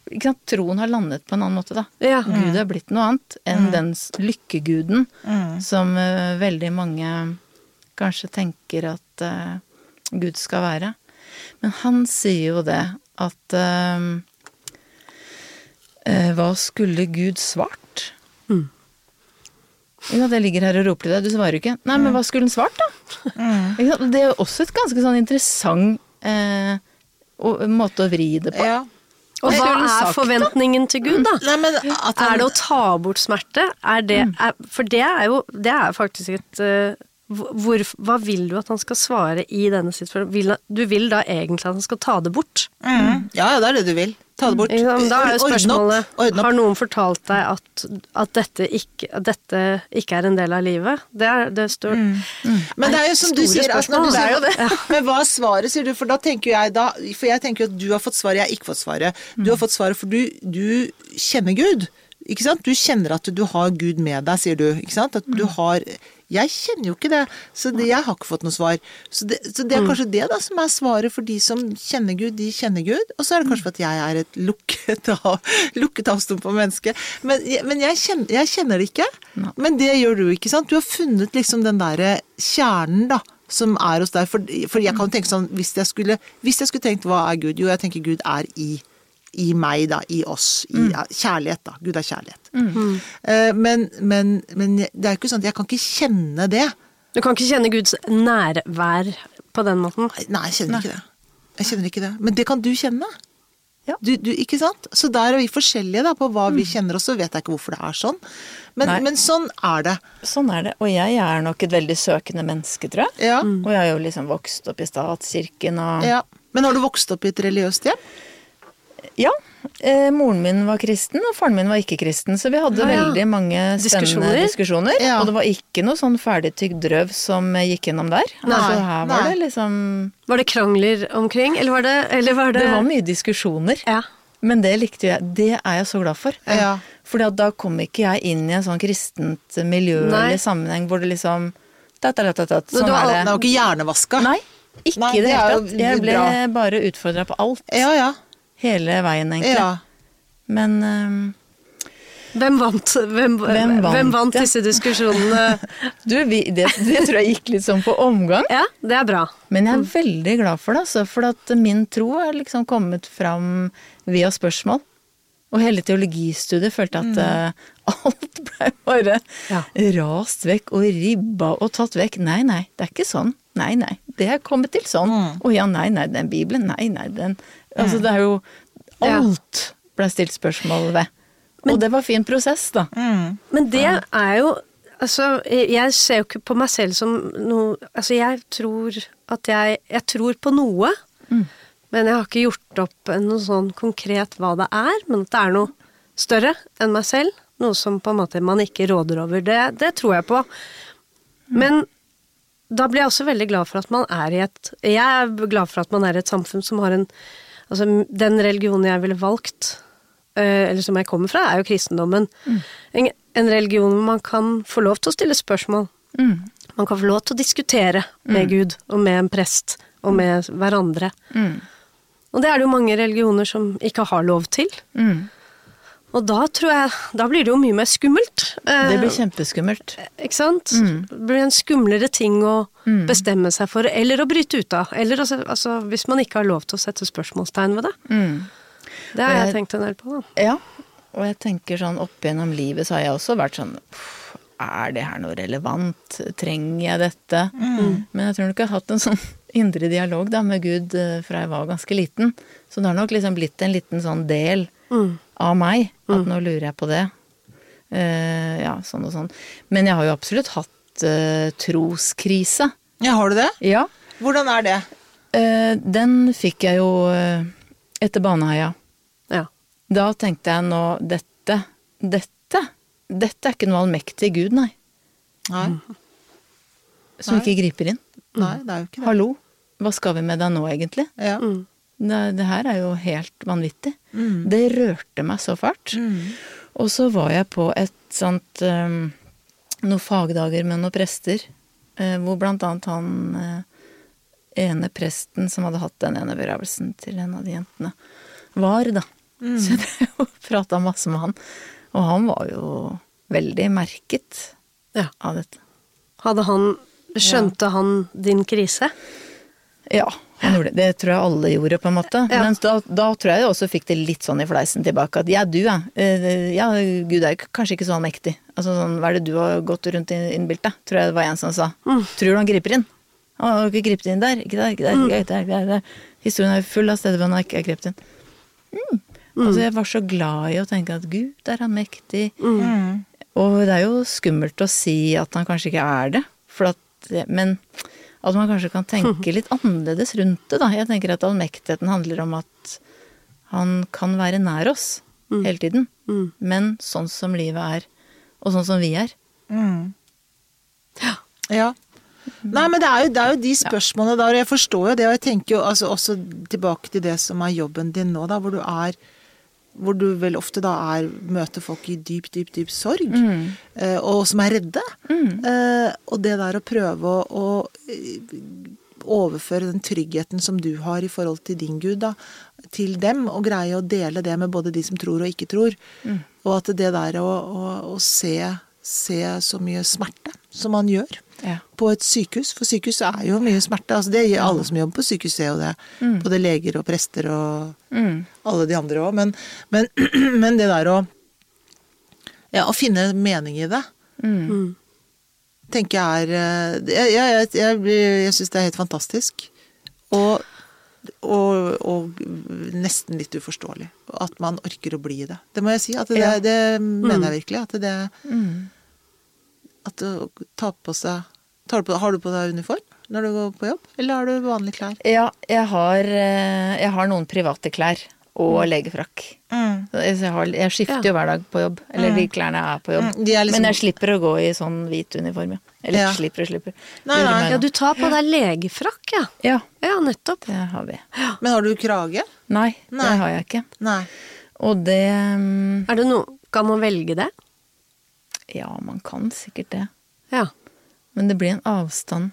Ikke sant? Troen har landet på en annen måte, da. Ja. Gud er blitt noe annet enn den lykkeguden Mm. som eh, veldig mange kanskje tenker at eh, Gud skal være. Men han sier jo det at eh, eh, Hva skulle Gud svart? Mm. Ja, det ligger her og roper til deg, du svarer ikke. Nei, men hva skulle han svart, da? Mm. Det er jo også et ganske sånn interessant eh, måte å vri det på. Ja. Og hva er sagt, da? forventningen til Gud, da? Nei, men at han, Er det å ta bort smerte? Er det, er, for det er jo det er faktisk et uh, hvor, Hva vil du at han skal svare i denne situasjonen? Du vil da egentlig at han skal ta det bort? mm. Ja, ja, det er det du vil. Ta det bort. Da er jo Ordne opp. spørsmålet Har noen fortalt deg at, at, dette ikke, at dette ikke er en del av livet? Det, er, det står Men det er jo som du sier, altså, når du det er sier det. <laughs> Men hva er svaret, sier du? For da tenker jeg da For jeg tenker at du har fått svaret, jeg har ikke fått svaret. Du har fått svaret for du, du kjenner Gud. Ikke sant? Du kjenner at du har Gud med deg, sier du. Ikke sant? At du har Jeg kjenner jo ikke det, så det, jeg har ikke fått noe svar. Så det, så det er kanskje det da som er svaret for de som kjenner Gud, de kjenner Gud. Og så er det kanskje for at jeg er et lukket, av, lukket avstand på mennesket. Men, men jeg, kjenner, jeg kjenner det ikke. Men det gjør du, ikke sant? Du har funnet liksom den derre kjernen, da. Som er hos deg. For, for jeg kan tenke sånn, hvis jeg skulle Hvis jeg skulle tenkt hva er Gud? Jo, jeg tenker Gud er i i meg, da. I oss. I ja, kjærlighet, da. Gud er kjærlighet. Eh, men, men, men det er jo ikke sånn at jeg kan ikke kjenne det. Du kan ikke kjenne Guds nærvær på den måten. Nei, jeg kjenner ikke det. Jeg kjenner ikke det. Men det kan du kjenne. Ja. Du, du, ikke sant? Så der er vi forskjellige da, på hva vi kjenner, og så vet jeg ikke hvorfor det er sånn. Men, men sånn er det. Sånn er det. Og jeg er nok et veldig søkende menneske, tror jeg. Ja. Og jeg har jo liksom vokst opp i statskirken og ja. Men har du vokst opp i et religiøst hjem? Ja. Eh, moren min var kristen, og faren min var ikke kristen, så vi hadde Ja, ja. veldig mange spennende Diskusjoner. diskusjoner. Ja. Og det var ikke noe sånn ferdigtygd drøv som eh, gikk gjennom der. Nei, altså her var nei. det liksom Var det krangler omkring, eller var det, eller var det, Det var mye diskusjoner. Ja. Men det likte jeg. Det er jeg så glad for. Ja. Fordi at da kom ikke jeg inn i en sånn kristent miljø Nei. eller sammenheng hvor det liksom tatt, tatt, tatt, tatt, Sånn du har er det. det. var ikke hjernevaska. Nei, ikke Nei, i det hele tatt. Jeg ble bra. bare utfordra på alt. Ja, ja. Hele veien, egentlig. ja. Men um, Hvem vant, hvem, Hvem vant, hvem vant disse diskusjonene? <laughs> du, vi, det, det tror jeg gikk litt sånn på omgang. Ja, det er bra. Men jeg er veldig glad for det, altså. For at min tro er liksom kommet fram via spørsmål. Og hele teologistudiet følte at eh, <laughs> alt ble bare Ja. rast vekk og ribba og tatt vekk. Nei, nei, det er ikke sånn. Nei, nei. Det er kommet til sånn. Å ja, nei, nei, den Bibelen. Nei, nei, den Altså, det er jo Alt ble stilt spørsmål ved. og det var fin prosess, da. Men det er jo Altså, jeg ser jo ikke på meg selv som noe Altså, jeg tror at jeg Jeg tror på noe, men jeg har ikke gjort opp noe sånn konkret hva det er, men at det er noe større enn meg selv. Noe som på en måte man ikke råder over. Det, det tror jeg på. Men da blir jeg også veldig glad for at man er i et Jeg er glad for at man er i et samfunn som har en Altså, den religionen jeg ville valgt, eh, eller som jeg kommer fra, er jo kristendommen. En, en religion hvor man kan få lov til å stille spørsmål. Man kan få lov til å diskutere med Gud og med en prest og med hverandre. Og det er det jo mange religioner som ikke har lov til. Og da tror jeg Da blir det jo mye mer skummelt. Eh, Det blir kjempeskummelt. ikke sant? Det blir en skumlere ting å bestemme seg for, eller å bryte ut av. Eller altså, hvis man ikke har lov til å sette spørsmålstegn ved det. Det har jeg jeg- tenkt en del på, da. Ja, og jeg tenker sånn opp gjennom livet så har jeg også vært sånn Er det her noe relevant? Trenger jeg dette? Men jeg tror nok jeg har hatt en sånn <laughs> indre dialog da med Gud eh, fra jeg var ganske liten. Så det har nok liksom blitt en liten sånn del av meg. At nå lurer jeg på det. Uh, ja, sånn og sånn. Men jeg har jo absolutt hatt uh, troskrise. ja, har du det? Ja. Hvordan er det? Uh, den fikk jeg jo etter Baneheia. Ja. Da tenkte jeg nå dette, dette, dette er ikke noe allmektig Gud, nei. Nei, Som Nei. ikke griper inn. nei det er jo ikke det. Hallo, hva skal vi med deg nå, egentlig? Ja. Det, det her er jo helt vanvittig. Mm. Det rørte meg så fælt. Og så var jeg på et sånt um, Noen fagdager med noen prester, uh, hvor blant annet han uh, ene presten som hadde hatt den ene begravelsen til en av de jentene, var, da. Mm. Så jeg <laughs> prata masse med han. Og han var jo veldig merket Ja. av dette. Hadde han Skjønte han din krise? Ja, det. Det tror jeg alle gjorde, på en måte. Ja. Men da, da tror jeg også fikk det litt sånn i fleisen tilbake at ja, du ja. eh, Ja, Gud er kanskje ikke så allmektig. Altså sånn, hva er det du har gått rundt i innbilt deg? Tror jeg det var en som sa. Tror du han griper inn? Han har ikke gripet inn der, ikke der, ikke der, ikke der, ikke der. Historien er full av steder hvor han ikke har grepet inn. Mm. Altså, jeg var så glad i å tenke at Gud er han mektig. Og det er jo skummelt å si at han kanskje ikke er det, for at, men at man kanskje kan tenke <laughs> litt annerledes rundt det, da. Jeg tenker at allmektigheten handler om at han kan være nær oss hele tiden, men sånn som livet er, og sånn som vi er. Ja. Nei, men det er, jo, det er jo de spørsmålene der, og jeg forstår jo det, og jeg tenker jo altså også tilbake til det som er jobben din nå, da, hvor du er hvor du vel ofte da er møter folk i dyp, dyp, dyp sorg, eh, og som er redde. Eh, og det der å prøve å, å eh, overføre den tryggheten som du har i forhold til din Gud, da, til dem, og greie å dele det med både de som tror og ikke tror. Og at det der å, å, å se, se så mye smerte som man gjør Ja. på et sykehus, for sykehus er jo mye smerte. Altså det gir alle som jobber på sykehus, ser jo det. Både leger og prester og alle de andre òg. Men, men, <clears throat> men det der å Ja, å finne mening i det, tenker jeg er eh, Jeg, jeg, jeg, jeg, jeg syns det er helt fantastisk. Og, og, og nesten litt uforståelig. At man orker å bli det. Det må jeg si. At det, Ja. det mener jeg virkelig. At det At du tar på seg tar du på, Har du på deg uniform når du går på jobb, eller har du vanlige klær? Ja, jeg har, eh, jeg har noen private klær. og legefrakk. Så Jeg, har, jeg skifter jo hver dag på jobb. Eller de klærne er på jobb. Mm, er liksom- Men jeg slipper å gå i sånn hvit uniform, ja. Eller Ja. slipper og slipper. Nei, nei. Ja, du tar på deg legefrakk, ja. Ja, Ja, nettopp. det har vi. Men har du krage? Nei, Nei. det har jeg ikke. Nei. Og det um... Er det noe Kan man velge det? Ja, man kan sikkert det. Ja. Men det blir en avstand.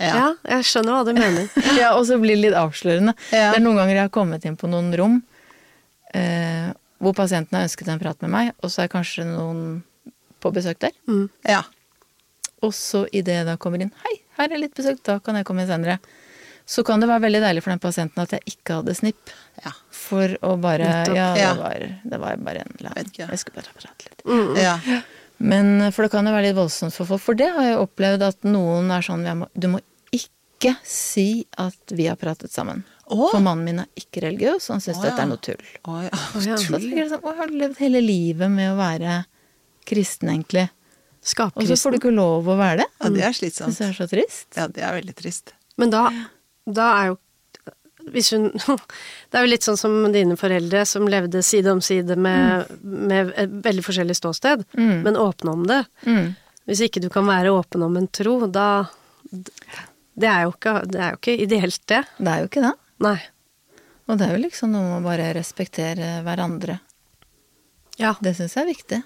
Ja. Ja, jeg skjønner hva du mener. <laughs> Ja, og så blir det litt avslørende. Ja. Det er noen ganger jeg har kommet inn på noen rom eh, hvor pasienten har ønsket en prat med meg, og så er kanskje noen på besøk der. ja. Og så idet jeg da kommer inn Hei, her er litt besøk, da kan jeg komme inn senere. Så kan det være veldig deilig for den pasienten at jeg ikke hadde snipp. Ja. For å bare Nettopp. Ja, det var, det var bare en eller annen. Jeg skulle bare prate litt. ja. Men for det kan jo være litt voldsomt for folk. For det har jeg opplevd at noen er sånn Du må ikke si at vi har pratet sammen. Åh? For mannen min er ikke religiøs, og han syns dette ja. er noe tull. Åh, ja. <laughs> ja. Så jeg sånn, Å, har levd hele livet med å være kristen, egentlig? Og så får du ikke lov å være det? ja, det er slitsomt. Det er så trist. Ja, det er veldig trist. Men da, da er jo hvis hun, <laughs> Det er jo litt sånn som dine foreldre som levde side om side med, med et veldig forskjellig ståsted, men åpne om det. Mm. Hvis ikke du kan være åpen om en tro, da Det er jo ikke, det er jo ikke ideelt, det. Det er jo ikke det. Nei. Og det er jo liksom noe med å bare respektere hverandre. Ja. Det syns jeg er viktig.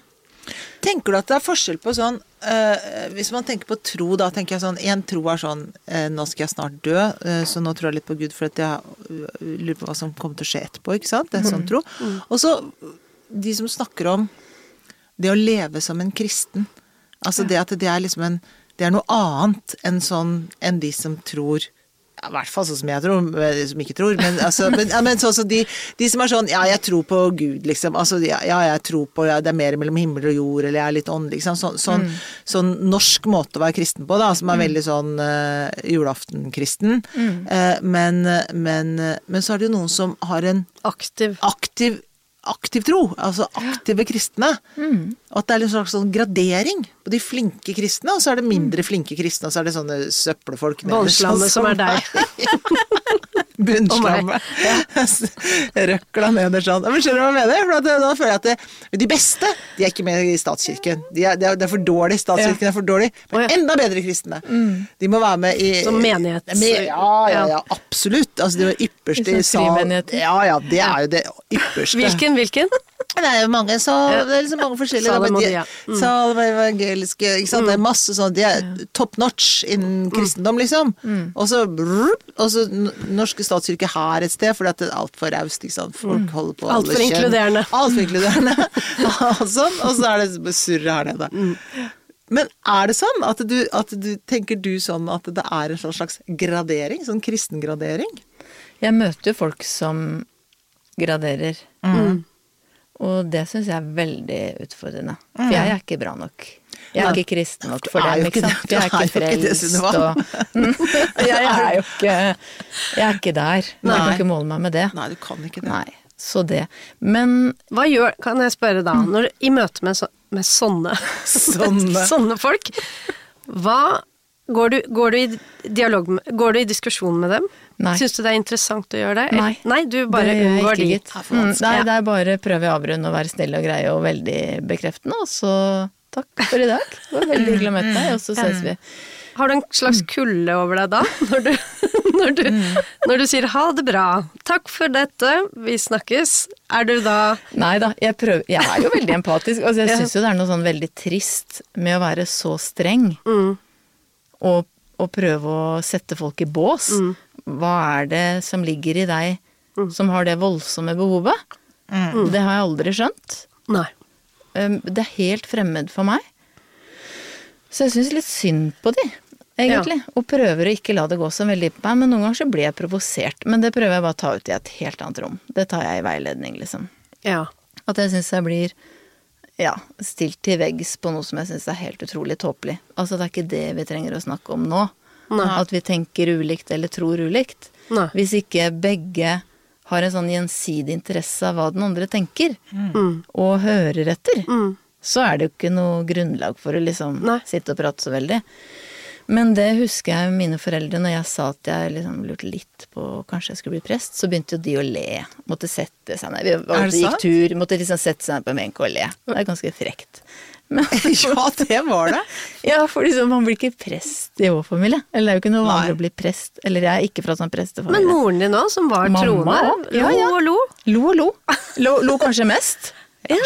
Tenker du at det er forskjell på sånn eh, Hvis man tenker på tro, da tenker jeg sånn En tro er sånn eh, Nå skal jeg snart dø, eh, så nå tror jeg litt på Gud for at jeg øh, lurer på hva som kommer til å skje etterpå, ikke sant? Det er sånn tro. Og så de som snakker om det å leve som en kristen. Altså det at det er liksom en Det er noe annet enn sånn enn de som tror I hvert fall sånn som jeg tror, som ikke tror. Men, altså, men, ja, men så, så de, de som er sånn Ja, jeg tror på Gud, liksom. Altså, ja, jeg tror på ja, Det er mer mellom himmel og jord, eller jeg er litt åndelig, liksom. Sånn, mm. sånn norsk måte å være kristen på, da. Som er veldig sånn uh, julaftenkristen. Uh, men, men, men så er det jo noen som har en Aktiv. aktiv aktiv tro, altså aktive kristne. Og at det er en slags sånn gradering på de flinke kristne, og så er det mindre flinke kristne, og så er det sånne søppelfolk Båndslammet som er deg. <laughs> <laughs> Bunnslammet. <laughs> Røkla nederst sånn. Men skjønner du hva jeg mener? For da føler jeg at det, de beste, de er ikke med i statskirken. De er, de er, de er for dårlig. Statskirken er for dårlig. Men ja. enda bedre kristne. De må være med i Som menighet. Med, ja, ja, ja, absolutt. Altså det ypperste I sal... Ja, ja, det er jo det ypperste. Hvilken, hvilken? Det er jo mange, så, det er liksom mange forskjellige de- Salomonia. Mm. Salme, evangeliske ikke sant? Det er masse sånn, de er top notch innen kristendom, liksom. Og så og så norske statskirke her et sted, fordi at det er altfor raust. Folk holder på Alt for alle kjønn. inkluderende. Alt for inkluderende. <laughs> <laughs> og sånn, og så er det surret her nede. Men er det sånn at du, at du tenker du sånn at det er en slags gradering? Sånn kristengradering? Jeg møter jo folk som graderer. Og det syns jeg er veldig utfordrende. For jeg er ikke bra nok. Jeg er ikke kristen nok for dem, ikke sant. det. Jeg er ikke frelst og <laughs> Jeg er jo ikke Jeg er ikke der. Jeg kan ikke måle meg med det. Nei, du kan ikke det. Nei. Så det. Men Hva gjør, kan jeg spørre da, når, i møte med, så, med sånne, Sånne. <laughs> sånne folk, hva går du, går du i dialog med, går du i diskusjon med dem? Nei. Syns du det er interessant å gjøre det? Nei. Nei, du bare unngår de. gitt. Mm, nei, Ja. det er bare prøve å avrunde og være snill og greie og veldig bekreftende, og så takk for i dag. Det var veldig hyggelig å møte deg, og så ses vi. Har du en slags kulde over deg da, <laughs> når du, når du, når du sier ha det bra, takk for dette, vi snakkes, er du da Nei da, jeg prøver Jeg er jo veldig empatisk. Altså, jeg syns jo det er noe sånn veldig trist med å være så streng. mm, Og, og prøve å sette folk i bås. Mm. Hva er det som ligger i deg som har det voldsomme behovet? Det har jeg aldri skjønt. Nei. Det er helt fremmed for meg. Så jeg syns litt synd på de, egentlig. Og prøver å ikke la det gå så veldig på meg. Men noen ganger så blir jeg provosert. Men det prøver jeg bare å ta ut i et helt annet rom. Det tar jeg i veiledning, liksom. Ja. At jeg syns jeg blir ja, stilt til veggs på noe som jeg syns er helt utrolig tåpelig. Altså det er ikke det vi trenger å snakke om nå. Nei. At vi tenker ulikt eller tror ulikt. Nei. Hvis ikke begge har en sånn gjensidig interesse av hva den andre tenker, og hører etter, Mm. så er det jo ikke noe grunnlag for å liksom Nei. sitte og prate så veldig. Men det husker jeg mine foreldre, når jeg sa at jeg liksom lurte litt på kanskje jeg skulle bli prest, så begynte jo de å le. Måtte sette seg ned. Vi var, gikk sant? tur, måtte liksom sette seg ned på en benk og le. Det er ganske frekt. Men, <laughs> Ja, det var det. <laughs> ja, for liksom, man blir ikke prest i vår familie. Eller det er jo ikke noe vanlig Nei. å bli prest. Eller jeg er ikke fra sånn prestefamilie. Men moren din òg, som var troende, også. Ja, lo ja. og lo. Lo og lo. Lo, lo kanskje mest.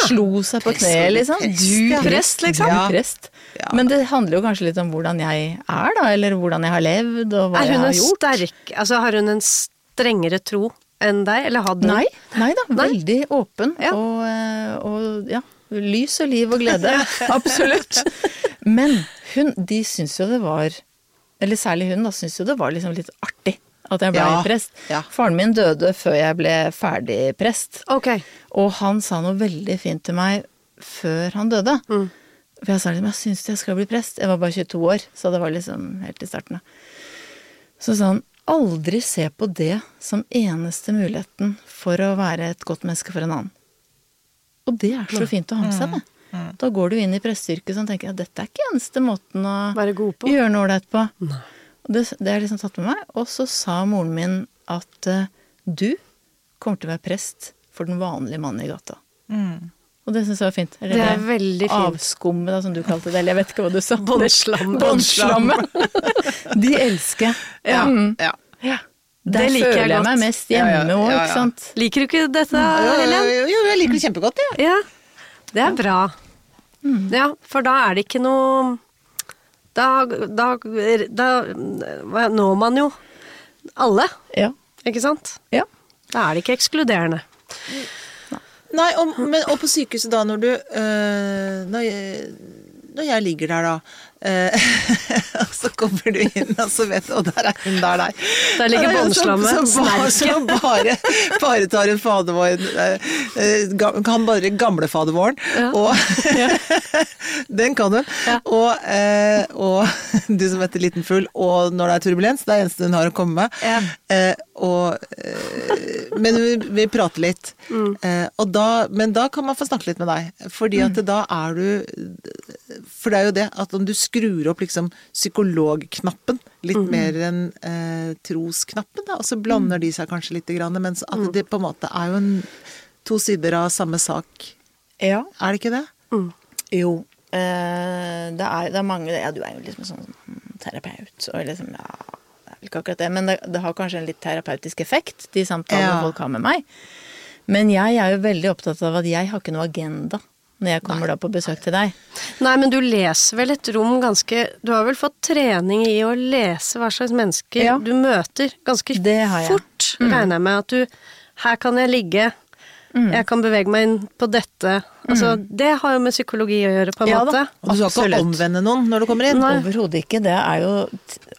Slo seg på kne, liksom. Prest, Du prest, liksom. Ja. Du prest. Ja. Men det handler jo kanskje litt om hvordan jeg er, da. Eller hvordan jeg har levd, og hva jeg har gjort. sterk Altså, har hun en strengere tro enn deg, eller hadde hun? Nei, nei da. Nei? Veldig åpen. Ja. Og, eh, og ja, lys og liv og glede. <laughs> <laughs> Absolutt. Men hun, de syns jo det var Eller særlig hun, da, syns jo det var liksom litt artig at jeg ble Ja, prest. ja. Faren min døde før jeg ble ferdig prest. Ok. Og han sa noe veldig fint til meg før han døde. Mm. For jeg sa liksom, jeg syns jeg skal bli prest. Jeg var bare 22 år, så det var liksom helt i starten. Så sa han, aldri se på det som eneste muligheten for å være et godt menneske for en annen. Og det er så fint å ha med seg, det. Da går du inn i presteyrket og tenker at dette er ikke eneste måten å Være god på. gjøre noe ålreit på. Og det, det jeg liksom tatt med meg. Og så sa moren min at uh, du kommer til å være prest for den vanlige mannen i gata. Mm. Og det syns jeg var fint. Eller Det er veldig fint. Avskummet, da, som du kalte det. Eller jeg vet ikke hva du sa. Båndslammet. <laughs> Båndslammet. De elsker jeg. Ja. Mm. ja. Ja. Det Der liker jeg føler jeg godt. meg mest hjemme ja, òg, ja, ja. ikke sant. Liker du ikke dette, Jo, Helen? jo, jo, jeg liker det kjempegodt, jeg. Ja. Det er bra. Ja, for da er det ikke noe Da, da, da når man jo alle, Ja. ikke sant? ja. Da er det ikke ekskluderende. Nei, og, men, og på sykehuset da, når du øh, når, jeg, når jeg ligger der, da <laughs> Og så kommer du inn, og så vet du Og der er hun, der er deg. Der ligger båndslammet, Som, som, bare, bare, tar en fadervår øh, ga- Kan bare Ja. Og <laughs> den kan hun. Og, øh, og du som heter Liten fugl, og når det er turbulens, det er det eneste hun har å komme med. Ja. Eh, og, eh, men vi, vi prater litt. Mm. Eh, og da, men da kan man få snakke litt med deg. Fordi Mm. da er du For det er jo det at om du skrur opp liksom psykologknappen litt Mm. mer enn eh, trosknappen, da, og så blander de seg kanskje litt, grann, mens at Mm. det på en måte er jo en, to sider av samme sak. ja. Er det ikke det? Jo. Eh, det, er, det er mange Ja, du er jo liksom sånn terapeut, og liksom Ja, ikke akkurat det, men det, det har kanskje en litt terapeutisk effekt, de samtalene Ja. folk har med meg. Men jeg er jo veldig opptatt av at jeg har ikke noe agenda når jeg kommer da på besøk til deg. Nei, men du leser vel et rom ganske Du har vel fått trening i å lese hva slags mennesker Ja. du møter ganske Det mm. regner jeg med. At du Her kan jeg ligge. Mm. Jeg kan bevege meg inn på dette. Altså, det har jo med psykologi å gjøre, på en Ja måte. da. Og du skal ikke omvende noen når du kommer inn? Overhodet ikke. Det er jo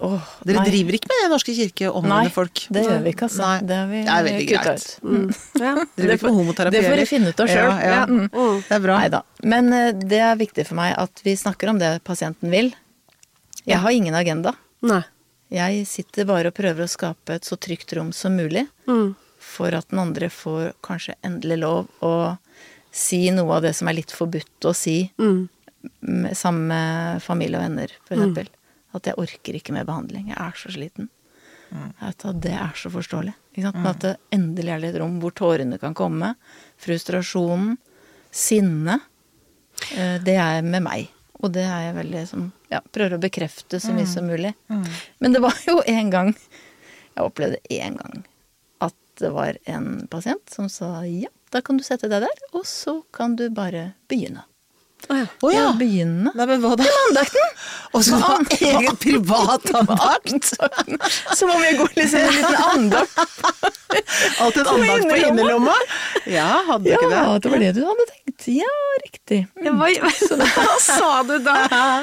Åh, Dere nei. driver ikke med det Norske kirke, å Nei, omvende folk? det gjør vi ikke, altså. Nei. Det har vi Det er veldig kutta greit. ut. Mm. Ja. Driver Det ikke med homoterapi det får dere finne ut av selv. Ja, ja. Ja. Mm. Det er bra. Neida. Men eh, det er viktig for meg at vi snakker om det pasienten vil. Jeg har ingen agenda. Nei. Jeg sitter bare og prøver å skape et så trygt rom som mulig Mm. For at den andre får kanskje endelig lov å si noe av det som er litt forbudt å si Mm. med, sammen med familie og venner, for eksempel. At jeg orker ikke mer behandling. Jeg er så sliten. Mm. at det er så forståelig. Ikke sant? Men at det endelig er litt rom hvor tårene kan komme. Frustrasjonen. Sinne. eh, Det er med meg. Og det er jeg veldig som ja, prøver å bekrefte så mye som mulig. Men det var jo en gang Jeg opplevde en gang det var en pasient som sa ja, da kan du sette deg der, og så kan du bare begynne. Å ja. Oh ja. begynne. Nei, men hva da? Andakten! <laughs> Og så ha egen privat <laughs> andakt! Som om jeg går liksom en liten andakt. <laughs> Alltid en andakt på innerlomma? Ja, hadde du Ja, ikke det? det var det du hadde tenkt. Ja, riktig. Ja, Hva, <laughs> <laughs> hva sa du da?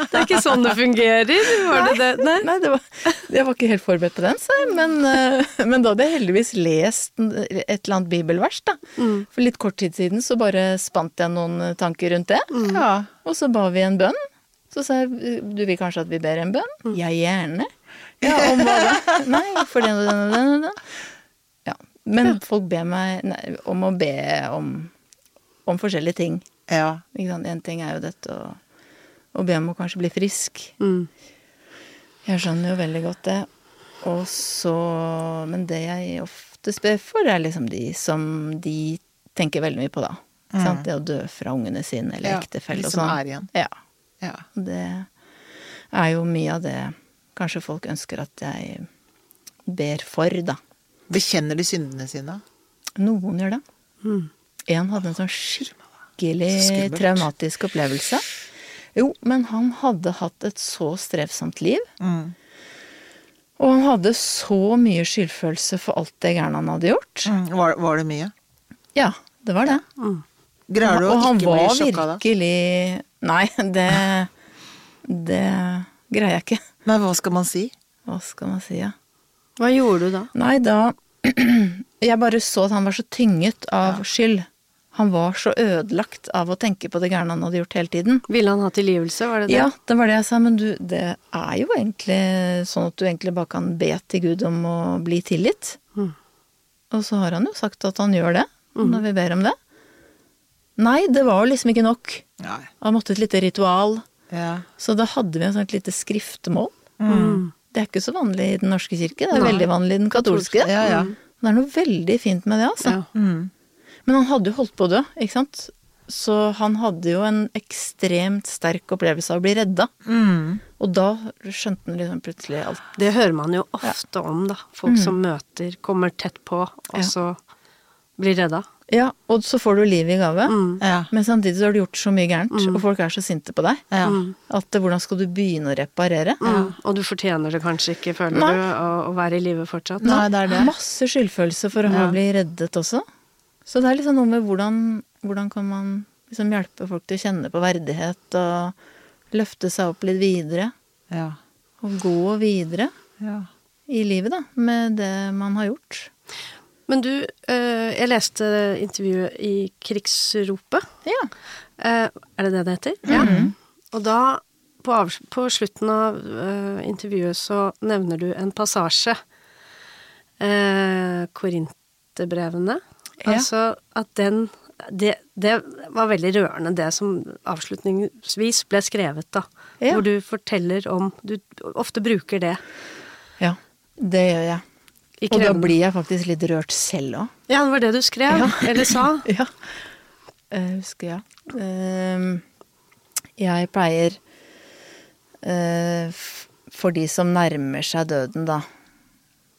Det er ikke sånn det fungerer? Var det det? Nei. Nei, det var, jeg var ikke helt forberedt på den, sa jeg. Men, eh, men da hadde jeg heldigvis lest et eller annet bibelvers, da. For litt kort tid siden så bare spant jeg noen tanker rundt det. Ja. Og så ba vi en bønn. Så sa jeg du vil kanskje at vi ber en bønn? Ja, gjerne. Ja, om hva da? <laughs> Nei, for den og den og den. og den. Ja. Men folk ber meg nei, om å be om, om forskjellige ting. ja. En ting er jo dette å, å be om å kanskje bli frisk. Mm. Jeg skjønner jo veldig godt det. Og så Men det jeg ofte spør for, er liksom de som de tenker veldig mye på, da. Mm. sant? Det å dø fra ungene sine eller Ja, ektefelle de og som sånn. er igjen. Ja. Ja. Det er jo mye av det kanskje folk ønsker at jeg ber for, da. Bekjenner de syndene sine? Noen gjør det. Mm. En hadde en sånn skikkelig Så traumatisk opplevelse. Jo, men han hadde hatt et så strevsomt liv. Mm. Og han hadde så mye skyldfølelse for alt det gærne han hadde gjort. Mm. Var, var det mye? Ja, det var det. Greier du å ikke bli var sjokka da? Og han var virkelig Nei, det Det greier jeg ikke. Men hva skal man si? Hva skal man si, ja. Hva gjorde du da? Nei, da <clears throat> Jeg bare så at han var så tynget av skyld. Han var så ødelagt av å tenke på det gærne han hadde gjort hele tiden. Ville han ha tilgivelse, var det det? Ja, det var det jeg sa, men du, det er jo egentlig sånn at du egentlig bare kan be til Gud om å bli tilgitt. Mm. Og så har han jo sagt at han gjør det, når vi ber om det. Nei, det var jo liksom ikke nok. Nei. Han måtte et lite ritual. Ja. Så da hadde vi et sånt lite skriftmål. Mm. Det er ikke så vanlig i Den norske kirke, det er Nei. veldig vanlig i den katolske. Ja, ja. Det er noe veldig fint med det, altså. Ja. Mm. Men han hadde jo holdt på å dø, ikke sant. Så han hadde jo en ekstremt sterk opplevelse av å bli redda. Mm. Og da skjønte han liksom plutselig alt. Det hører man jo ofte om, da. Folk som møter, kommer tett på, og Ja. så blir redda. Ja, og så får du livet i gave. Mm. Ja. Men samtidig så har du gjort så mye gærent, og folk er så sinte på deg. Ja. At eh, hvordan skal du begynne å reparere? Mm. Og du fortjener det kanskje ikke, føler Nei. du, å, å være i live fortsatt. Nei, det er det. Masse skyldfølelse for å ha Ja. blitt reddet også. Så det er liksom noe med hvordan, hvordan kan man liksom hjelpe folk til å kjenne på verdighet og løfte seg opp litt videre. Ja. Og gå videre Ja. i livet, da, med det man har gjort. Men du, eh, jeg leste intervjuet i Krigsropet. Ja. Eh, er det det det heter? Ja. Og da, på, på slutten av eh, intervjuet, så nevner du en passasje. Korinterbrevene. Ja. Altså at den det, det var veldig rørende, det som avslutningsvis ble skrevet, da. Ja. Hvor du forteller om Du ofte bruker det. ja. Det gjør jeg. Og da blir jeg faktisk litt rørt selv òg. Ja, det var det du skrev, Ja. eller sa. <laughs> Ja. Jeg husker, ja. Ehm, jeg pleier eh, For de som nærmer seg døden, da,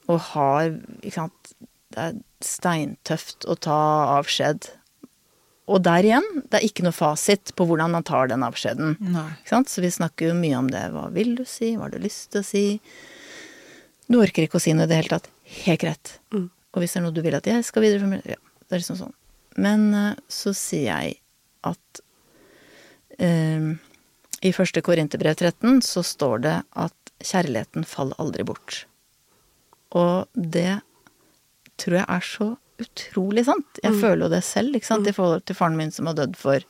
og har Ikke sant Det er steintøft å ta avskjed. Og der igjen, det er ikke noe fasit på hvordan man tar den avskjeden. Ikke sant? Så vi snakker jo mye om det. Hva vil du si? Hva har du lyst til å si? Du orker ikke å si noe i det hele tatt. Helt greit. Mm. Og hvis det er noe du vil at jeg skal videreformidle Ja, det er liksom sånn. Men eh, så sier jeg at eh, i første Korinterbrev 13 så står det at kjærligheten faller aldri bort. Og det tror jeg er så utrolig sant. Jeg føler jo det selv, ikke sant, i forhold til faren min som har dødd for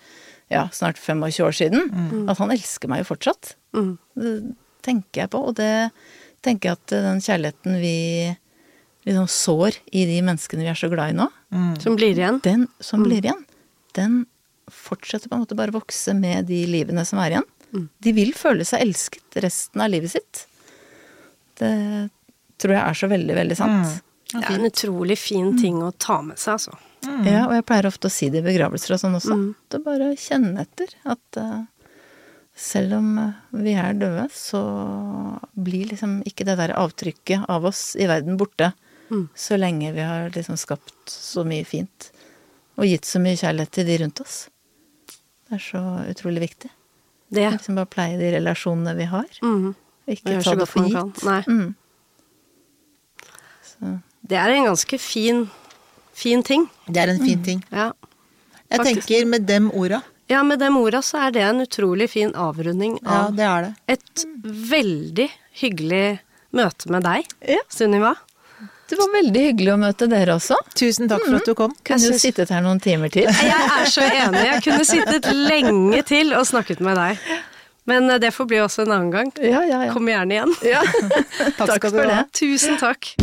ja, snart 25 år siden. At han elsker meg jo fortsatt. Mm. Det tenker jeg på, og det tenker jeg at den kjærligheten vi liksom sår i de menneskene vi er så glad i nå, Som blir igjen. den som blir igjen, den fortsetter på en måte bare å vokse med de livene som er igjen. De vil føle seg elsket resten av livet sitt. Det tror jeg er så veldig, veldig sant. Det er en utrolig fin ting å ta med seg, altså. Ja, og jeg pleier ofte å si det i begravelser og sånn også. Det er bare å kjenne etter at uh, selv om eh, vi er døde, så blir liksom ikke det der avtrykket av oss i verden borte. Så lenge vi har liksom skapt så mye fint. Og gitt så mye kjærlighet til de rundt oss. Det er så utrolig viktig. Det. Liksom bare pleie de relasjonene vi har. Mm. Ikke ta så det for gitt. Nei. Mm. Så, Det er en ganske fin, fin ting. Det er en fin ting. Ja. Jeg Faktisk. tenker med dem orda. ja, med dem orda så er det en utrolig fin avrunding Ja, det er det. et veldig hyggelig møte med deg, Ja. Sunniva. det var veldig hyggelig å møte dere også. Tusen takk for at du kom. Kunne jo sittet her noen timer til. Jeg er så enig. Jeg kunne sittet lenge til og snakket med deg. Men eh, det får bli også en annen gang. Ja, ja, ja. Kom gjerne igjen. ja. <laughs> Takk skal du for ha. det. Tusen takk.